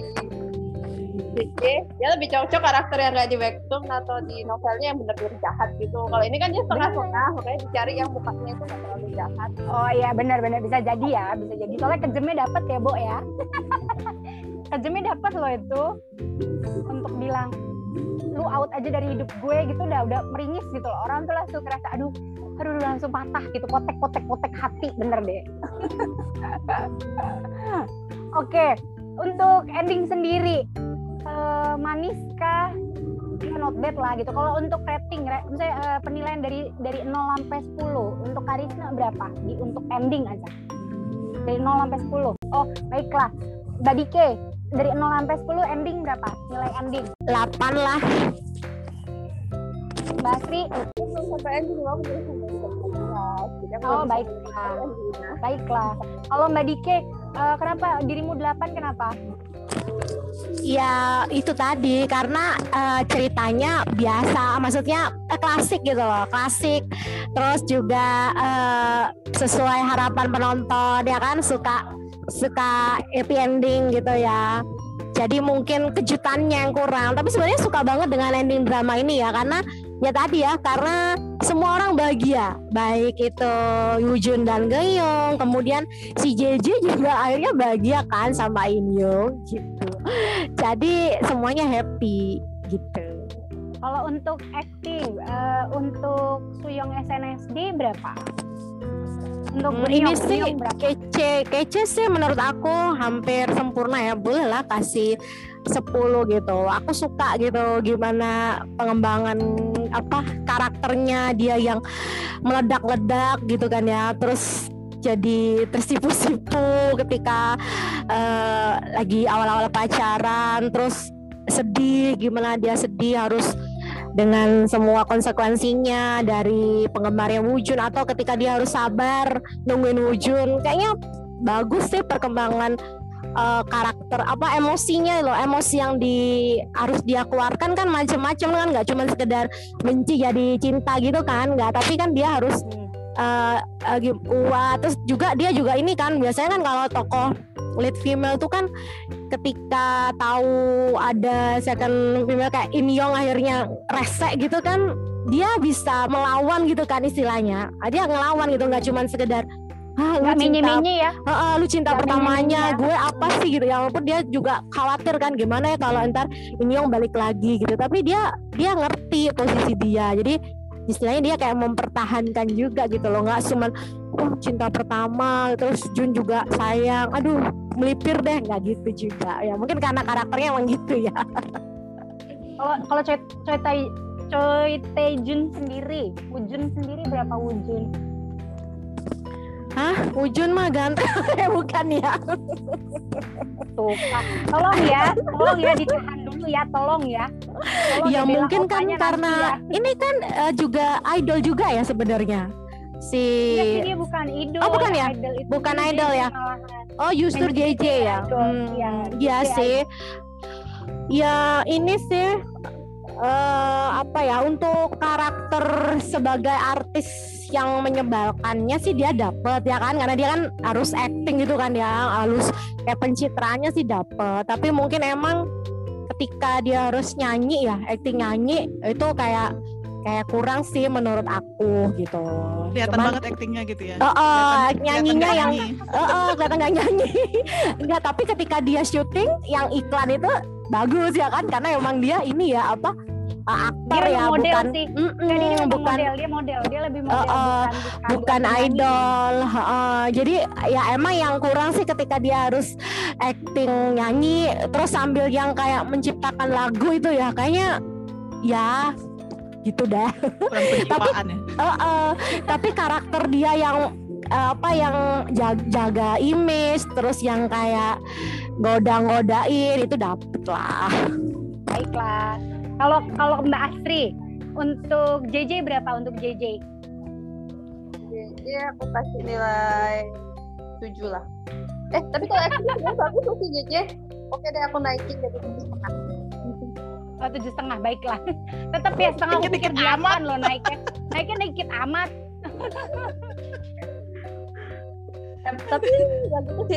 JJ dia lebih cocok karakter yang gak di webtoon atau di novelnya yang benar-benar jahat gitu. Kalau ini kan dia setengah-setengah makanya dicari yang mukanya itu gak terlalu jahat. Oh iya benar-benar bisa jadi ya bisa jadi. Soalnya kejemnya dapat ya Bo ya. Kejemnya dapat loh itu. Untuk bilang lu out aja dari hidup gue gitu udah udah meringis gitu loh. Orang tuh langsung kerasa aduh aduh langsung patah gitu. Potek potek potek hati bener deh. Oke untuk ending sendiri eh, manis kah? Ya not bad lah gitu. Kalau untuk rating re- misalnya eh, penilaian dari dari 0 sampai 10 untuk Karisma berapa? Di untuk ending aja. Dari 0 sampai 10 oh baiklah. Mbak Dike dari 0 sampai 10 ending berapa? Nilai ending? 8 lah. Mbak Asri? Aku belum sampai ending aku Oh, belum baik. sampai ending. Nah, baiklah. Kalau Mbak Dike eh, kenapa dirimu 8 kenapa ya itu tadi karena eh, ceritanya biasa maksudnya eh, klasik gitu loh klasik. Terus juga eh, sesuai harapan penonton ya kan suka suka happy ending gitu ya. Jadi mungkin kejutannya yang kurang tapi sebenarnya suka banget dengan ending drama ini ya karena ya tadi ya karena semua orang bahagia. Baik itu Yujun dan Geyong kemudian si JJ juga akhirnya bahagia kan sama Inyong gitu. Jadi semuanya happy gitu. Kalau untuk acting eh, untuk Suyong SNSD berapa? Untuk Hmm, ini sih kece kece sih menurut aku hampir sempurna ya. Boleh lah kasih 10 gitu. Aku suka gitu gimana pengembangan apa karakternya dia yang meledak-ledak gitu kan ya. Terus jadi tersipu-sipu ketika eh, lagi awal-awal pacaran. Terus sedih gimana dia sedih harus dengan semua konsekuensinya dari penggemarnya Wujun. Atau ketika dia harus sabar nungguin Wujun. Kayaknya bagus sih perkembangan eh, karakter apa emosinya loh emosi yang di harus dia keluarkan kan macam-macam kan nggak cuma sekedar benci jadi cinta gitu kan nggak tapi kan dia harus gim- wah terus juga dia juga ini kan biasanya kan kalau tokoh lead female tuh kan ketika tahu ada second female kayak In Young akhirnya rese gitu kan dia bisa melawan gitu kan istilahnya. Ah, dia ngelawan gitu nggak cuman sekedar ah lu nggak cinta. menye-menye ya? Heeh, lu cinta Nggak pertamanya. menye-menye gue apa sih gitu ya? Walaupun dia juga khawatir kan gimana ya kalau ntar ini yang balik lagi gitu. Tapi dia dia ngerti posisi dia. Jadi istilahnya dia kayak mempertahankan juga gitu loh. Nggak cuman oh cinta pertama terus Jun juga sayang. Aduh melipir deh. Nggak gitu juga. Ya mungkin karena karakternya emang gitu ya. Kalau kalau Choi Choi Tai Choi Taejun sendiri Wujun sendiri berapa Wujun Hah Wujun mah ganteng Eh, bukan ya tuh tolong ya tolong ya ditahan dulu ya tolong ya Tolong ya mungkin kan karena ya. ini kan eh, juga idol juga ya sebenarnya si sih, dia bukan idol. Oh, bukan ya? Idol itu Bukan idol ya? Oh justru JJ ya. Hmm, Iya JJ sih. Ya ini sih eh apa ya untuk karakter sebagai artis yang menyebalkannya sih dia dapet ya kan karena dia kan harus acting gitu kan ya harus kayak pencitraannya sih dapet tapi mungkin emang ketika dia harus nyanyi ya acting nyanyi itu kayak kayak kurang sih menurut aku gitu Kelihatan Cuman- banget aktingnya gitu ya. Oh, oh, Kelihatan- nyanyinya kelihatan yang nyanyi. Oh, oh, kelihatan nggak nyanyi. Enggak, tapi ketika dia syuting yang iklan itu bagus ya kan karena emang dia ini ya apa uh, aktor Dia ya model bukan sih. Mm-mm, Nggak, dia bukan model, dia model, dia lebih model Oh, oh, bukan bukan idol. Heeh. jadi ya emang yang kurang sih ketika dia harus acting nyanyi terus sambil yang kayak menciptakan lagu itu ya kayaknya ya gitu deh. kurang penjiwaan ya. Eh, eh, tapi karakter dia yang eh, apa yang jaga, jaga image terus yang kayak goda-godain itu dapet lah Baiklah. Kalau kalau Mbak Astri untuk JJ berapa untuk JJ? Jadi aku kasih nilai 7 lah. eh tapi kalau sebenarnya bagus tuh si JJ oke deh aku naikin jadi tujuh setengah Oh, tujuh setengah baiklah. Tetap ya setengah aku Dikit-dikit pikir delapan loh naiknya. Naiknya dikit amat. Tapi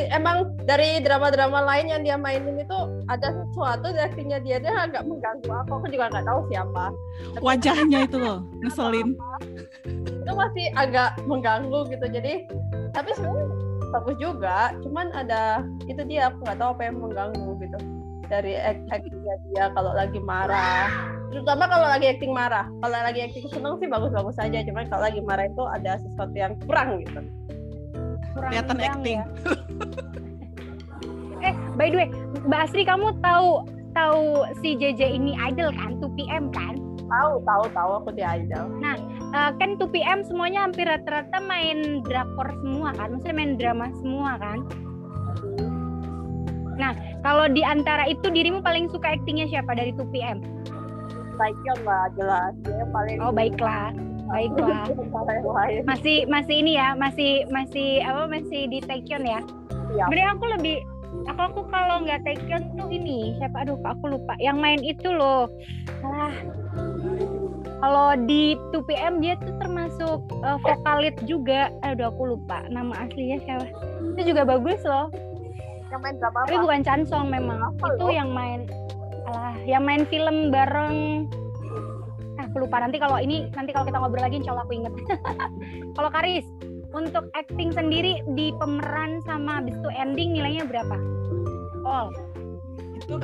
emang dari drama-drama lain yang dia mainin itu ada sesuatu actingnya dia dia agak mengganggu aku. Aku juga nggak tahu siapa. Tapi Wajahnya itu loh, ngeselin. itu masih agak mengganggu gitu. Jadi tapi sebenarnya bagus juga. Cuman ada itu dia aku nggak tahu apa yang mengganggu gitu. Dari act- actingnya dia kalau lagi marah. Terutama kalau lagi acting marah. Kalau lagi acting seneng sih bagus-bagus aja. Cuman kalau lagi marah itu ada sesuatu yang kurang gitu Kelihatan acting. ya. eh, by the way, Mbak Asri kamu tahu tahu si JJ ini idol kan, 2PM kan? tahu tahu tahu aku dia idol Eh, kan 2PM semuanya hampir rata-rata main drakor semua kan, maksudnya main drama semua kan. Nah, kalau di antara itu dirimu paling suka aktingnya siapa dari 2PM? Taekyon lah jelas dia paling Oh, baiklah. Baiklah. Masih masih ini ya, masih masih apa masih di Taekyon ya? Iya. Sebenarnya aku lebih aku aku kalau nggak Taekyon tuh ini siapa aduh aku lupa. Yang main itu loh. Salah kalau di 2PM dia tuh termasuk eh, vokalit juga. Aduh aku lupa nama aslinya siapa. Itu juga bagus loh. Yang main drama tapi bukan Chansong memang. Apa itu loh? yang main alah yang main film bareng aku lupa. Nanti kalau ini nanti kalau kita ngobrol lagi insya Allah aku inget kalau Karis untuk acting sendiri di pemeran sama habis itu ending nilainya berapa? All. Itu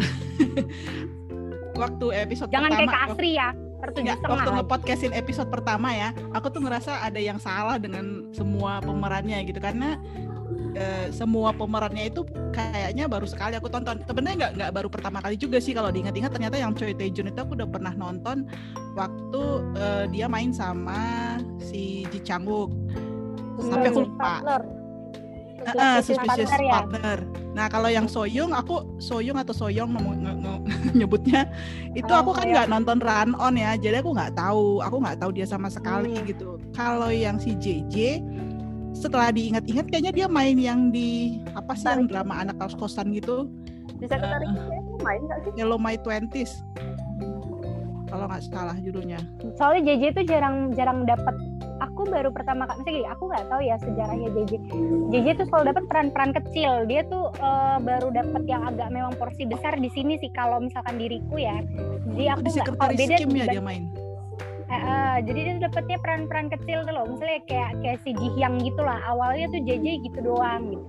waktu episode jangan kayak pertama. Kak Asri ya per tujuh Nggak, setengah waktu ngepodcastin episode pertama ya, aku tuh ngerasa ada yang salah dengan semua pemerannya gitu. Karena eh, semua pemerannya itu kayaknya baru sekali aku tonton. Sebenarnya nggak nggak baru pertama kali juga sih kalau diingat-ingat ternyata yang Choi Tae-jun itu aku udah pernah nonton waktu eh, dia main sama si Ji Chang-wook. Tapi aku lupa. Partner. Eh, eh, Suspicious partner ya? partner. Nah kalau yang Soyung, aku Soyung atau Soyong nge- nyebutnya itu Oh, aku kan Soyong. nggak nonton Run On ya, jadi aku nggak tahu, aku nggak tahu dia sama sekali Hmm. gitu. Kalau yang si JJ, setelah diingat-ingat kayaknya dia main yang di apa sih yang drama anak kos-kosan gitu, bisa kita uh, main nggak sih? Yellow My Twenties. Kalau nggak salah judulnya. soalnya JJ tuh jarang jarang dapat aku baru pertama kali misalnya gini, aku nggak tahu ya sejarahnya JJ JJ tuh selalu dapat peran-peran kecil. Dia tuh eh, baru dapat yang agak memang porsi besar di sini sih kalau misalkan diriku ya. Jadi aku Di nggak beda Kim ya dia main. Eh, eh, jadi dia dapetnya peran-peran kecil tuh loh misalnya kayak kayak si Ji Hyang gitu lah awalnya tuh JJ gitu doang gitu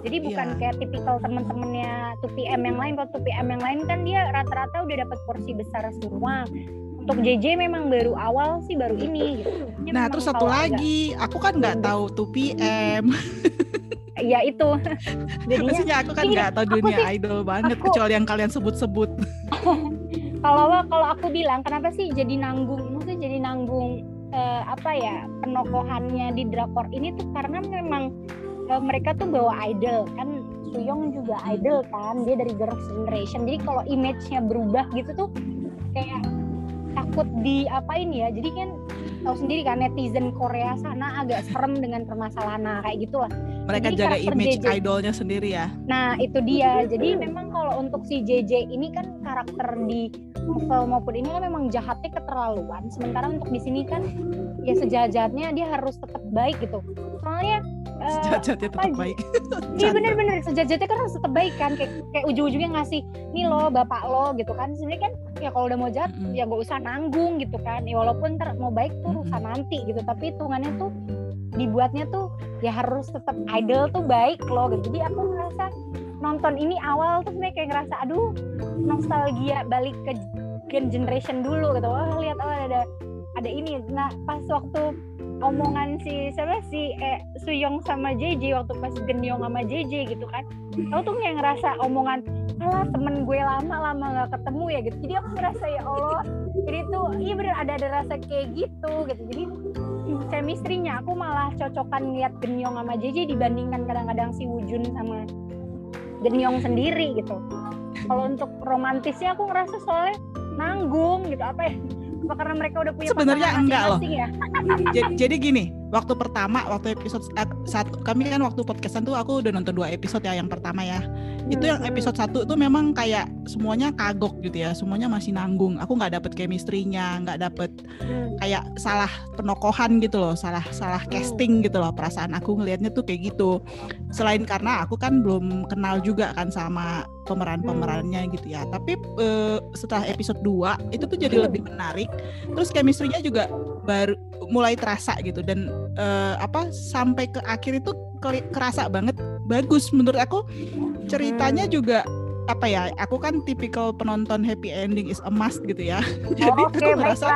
jadi bukan Iya. kayak tipikal temen-temennya 2PM yang lain kalau 2PM yang lain kan dia rata-rata udah dapat porsi besar semua untuk JJ memang baru awal sih baru ini gitu. Dia Nah terus satu kalau agak- lagi, aku kan nggak tahu 2PM. ya itu jadinya Maksudnya aku kan Iya, nggak tahu dunia sih- idol banget aku- kecuali yang kalian sebut-sebut. kalau kalau aku bilang kenapa sih jadi nanggung maksudnya jadi nanggung eh, apa ya penokohannya di drakor ini tuh karena memang eh, mereka tuh bawa idol kan. Suyong juga idol kan dia dari Girls' Generation. Jadi kalau image-nya berubah gitu tuh kayak takut di apa ini ya. Jadi kan tahu sendiri kan netizen Korea sana agak serem dengan permasalahan nah, kayak gitulah Mereka Jadi jaga image JJ. idolnya sendiri ya. Nah itu dia. Jadi memang kalau untuk si JJ ini kan karakter di novel maupun ini kan memang jahatnya keterlaluan. Sementara untuk di sini kan ya sejahat-jahatnya dia harus tetap baik gitu. Soalnya eh, Jahat-jahatnya tetap apa, baik. Iya bener-bener sejahat-jahatnya kan harus tetap baik kan kayak kayak ujung-ujungnya ngasih nih lo bapak lo gitu kan sebenarnya kan ya kalau udah mau jahat Mm-mm. ya gak usah nanggung gitu kan ya walaupun ntar mau baik tuh urusan nanti gitu tapi hitungannya tuh dibuatnya tuh ya harus tetap idol tuh baik loh gitu. Jadi aku ngerasa nonton ini awal tuh sebenarnya kayak ngerasa aduh nostalgia balik ke gen generation dulu gitu. Wah lihat oh ada ada ini. Nah pas waktu omongan si siapa? Si eh, Suyong sama JJ waktu pas Genyong sama JJ gitu kan. Aku tuh kayak ngerasa omongan alah temen gue lama lama nggak ketemu ya gitu. Jadi aku ngerasa ya Allah. Jadi tuh iya bener ada ada rasa kayak gitu gitu. Jadi chemistry-nya aku malah cocokan lihat Genyong sama JJ dibandingkan kadang-kadang si Wujun sama Genyong sendiri gitu. Kalau untuk romantisnya aku ngerasa soalnya nanggung gitu. Apa ya? Apa karena mereka udah punya Sebenarnya enggak loh. ya? Jadi, jadi gini, waktu pertama waktu episode eh, satu kami kan waktu podcastan tuh aku udah nonton dua episode ya yang pertama ya. Itu yang episode satu tuh memang kayak semuanya kagok gitu ya semuanya masih nanggung. Aku nggak dapet chemistry-nya nggak dapet kayak salah penokohan gitu loh salah salah casting gitu loh perasaan aku ngelihatnya tuh kayak gitu. Selain karena aku kan belum kenal juga kan sama pemeran-pemerannya gitu ya. Tapi eh, setelah episode 2 itu tuh jadi lebih menarik. Terus chemistry-nya juga baru mulai terasa gitu. Dan eh, apa sampai ke akhir itu kerasa banget bagus menurut aku ceritanya juga apa ya aku kan tipikal penonton happy ending is a must gitu ya jadi Oh, Oke, aku ngerasa.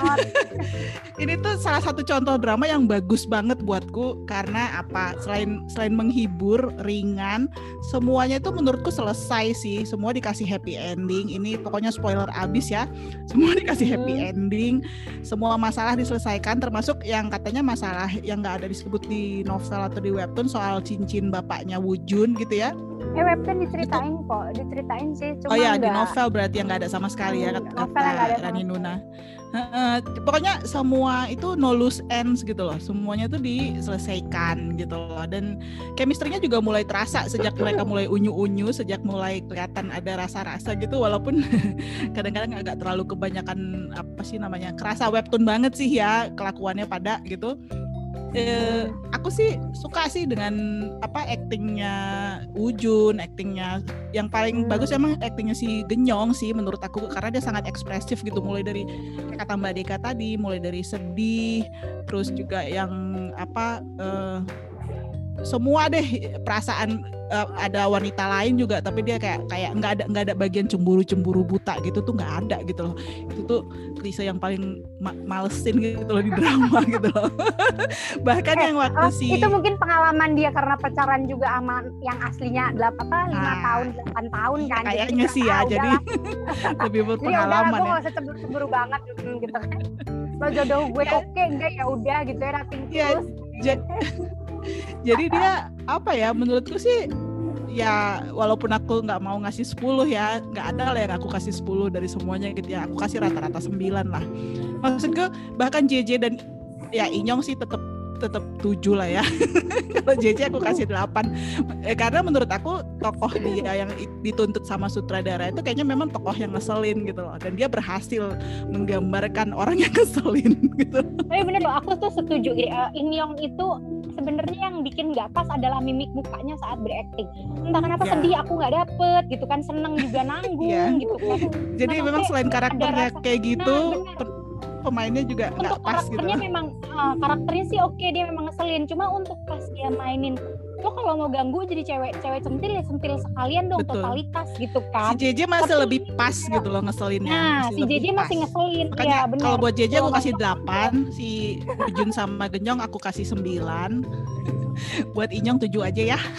Not. ini tuh salah satu contoh drama yang bagus banget buatku karena apa? Selain selain menghibur ringan semuanya itu menurutku selesai sih. Semua dikasih happy ending. Ini pokoknya spoiler abis ya. Semua dikasih happy ending. Semua masalah diselesaikan termasuk yang katanya masalah yang nggak ada disebut di novel atau di webtoon soal cincin bapaknya Wujun gitu ya. Eh webtoon diceritain kok, diceritain sih. Cuma oh ya di novel berarti yang nggak ada sama sekali ya Hmm, kata, novel nggak ada sama Heeh, pokoknya semua itu no loose ends gitu loh. Semuanya tuh diselesaikan gitu loh. Dan chemistry-nya juga mulai terasa sejak mereka mulai unyu-unyu, sejak mulai kelihatan ada rasa-rasa gitu walaupun kadang-kadang agak terlalu kebanyakan apa sih namanya? kerasa webtoon banget sih ya kelakuannya pada gitu. Eh, aku sih suka sih dengan apa aktingnya Ujun, aktingnya yang paling Hmm. bagus emang aktingnya si Genyong sih menurut aku karena dia sangat ekspresif gitu mulai dari kata Mbak Deka tadi, mulai dari sedih, terus juga yang apa eh, semua deh perasaan eh, ada wanita lain juga tapi dia kayak kayak nggak ada nggak ada bagian cemburu cemburu buta gitu tuh nggak ada gitu loh. Itu tuh klise yang paling ma- malesin gitu loh di drama gitu loh. Bahkan Eh, yang waktu Oh, si itu mungkin pengalaman dia karena pacaran juga sama yang aslinya delapan apa lima Nah, tahun delapan tahun kan Jadi kayaknya sih ya jadi "Ah, lebih udahlah." jadi udah berpengalaman gue ya. gak usah cemburu banget hmm, gitu kan. Lo jodoh gue Ya. oke enggak ya udah gitu ya nothing Ya, tulus Ja- jadi dia apa ya menurutku sih ya walaupun aku nggak mau ngasih 10 ya nggak ada lah yang aku kasih 10 dari semuanya gitu ya. Aku kasih rata-rata 9 lah. Maksudku bahkan JJ dan ya Inyong sih tetap tetap 7 lah ya. Kalau JJ aku kasih 8 eh, karena menurut aku tokoh dia yang dituntut sama sutradara itu kayaknya memang tokoh yang ngeselin gitu loh. Dan dia berhasil menggambarkan orang yang ngeselin gitu. Tapi bener loh aku tuh setuju uh, In Young itu sebenarnya yang bikin nggak pas adalah mimik mukanya saat berakting entah kenapa Ya. sedih aku nggak dapet gitu kan seneng juga nanggung Iya. gitu kan Jadi Nah, memang selain karakternya rasa- kayak gitu, Nah, pemainnya juga nggak untuk pas gitu. karakternya memang uh, karakternya sih oke dia memang ngeselin cuma untuk pas dia mainin lo kalau mau ganggu jadi cewek cewek centil ya centil sekalian dong Betul. totalitas gitu Si kan JJ masih Tapi- lebih pas gitu loh ngeselinnya. nah masih si JJ masih pas. ngeselin Makanya ya benar kalau buat JJ aku kasih untuk- 8, si Ujun sama Genyong aku kasih 9. buat Inyong 7 aja ya.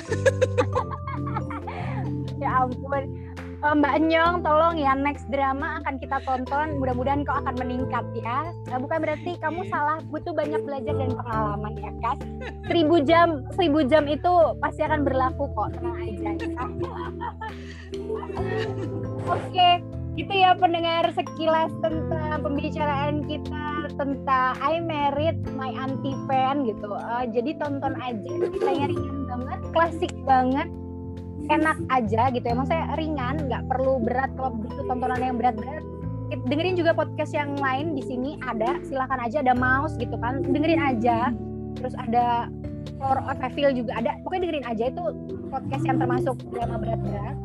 ya ampun Mbak Nyong, tolong ya next drama akan kita tonton. Mudah-mudahan kau akan meningkat ya. Eh, bukan berarti kamu salah, butuh banyak belajar dan pengalaman ya kan. Seribu jam, seribu jam itu pasti akan berlaku kok. Tenang aja. Ya. Oke, itu ya pendengar sekilas tentang pembicaraan kita tentang I Married My Auntie Fan gitu. Eh, jadi tonton aja, ceritanya ringan banget, klasik banget enak aja gitu ya. Maksudnya ringan nggak perlu berat. Kalau butuh tontonan yang berat-berat dengerin juga podcast yang lain di sini ada. Silakan aja ada mouse gitu kan. Dengerin aja. Terus ada Floor of Evil juga ada. Pokoknya dengerin aja itu podcast yang termasuk drama berat-berat.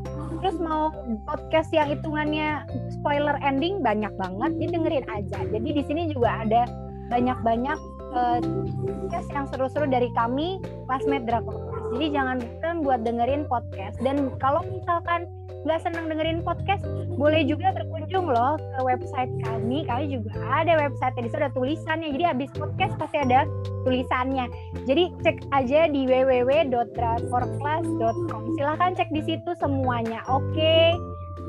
Terus mau podcast yang hitungannya spoiler ending banyak banget. Jadi dengerin aja. Jadi di sini juga ada banyak-banyak eh, podcast yang seru-seru dari kami Classmate Drakor. Jadi jangan bosan buat dengerin podcast. Dan kalau misalkan nggak senang dengerin podcast, boleh juga berkunjung loh ke website kami. Kami juga ada website di ada tulisannya. Jadi habis podcast pasti ada tulisannya. Jadi cek aja di www.drakorclass.com. Silahkan cek di situ semuanya. Oke.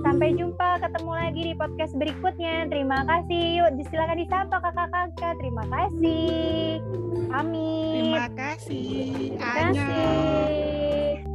Sampai jumpa, ketemu lagi di podcast berikutnya. Terima kasih. Yuk, silakan disapa kakak-kakak. Terima kasih. Kami. Terima kasih. Terima kasih.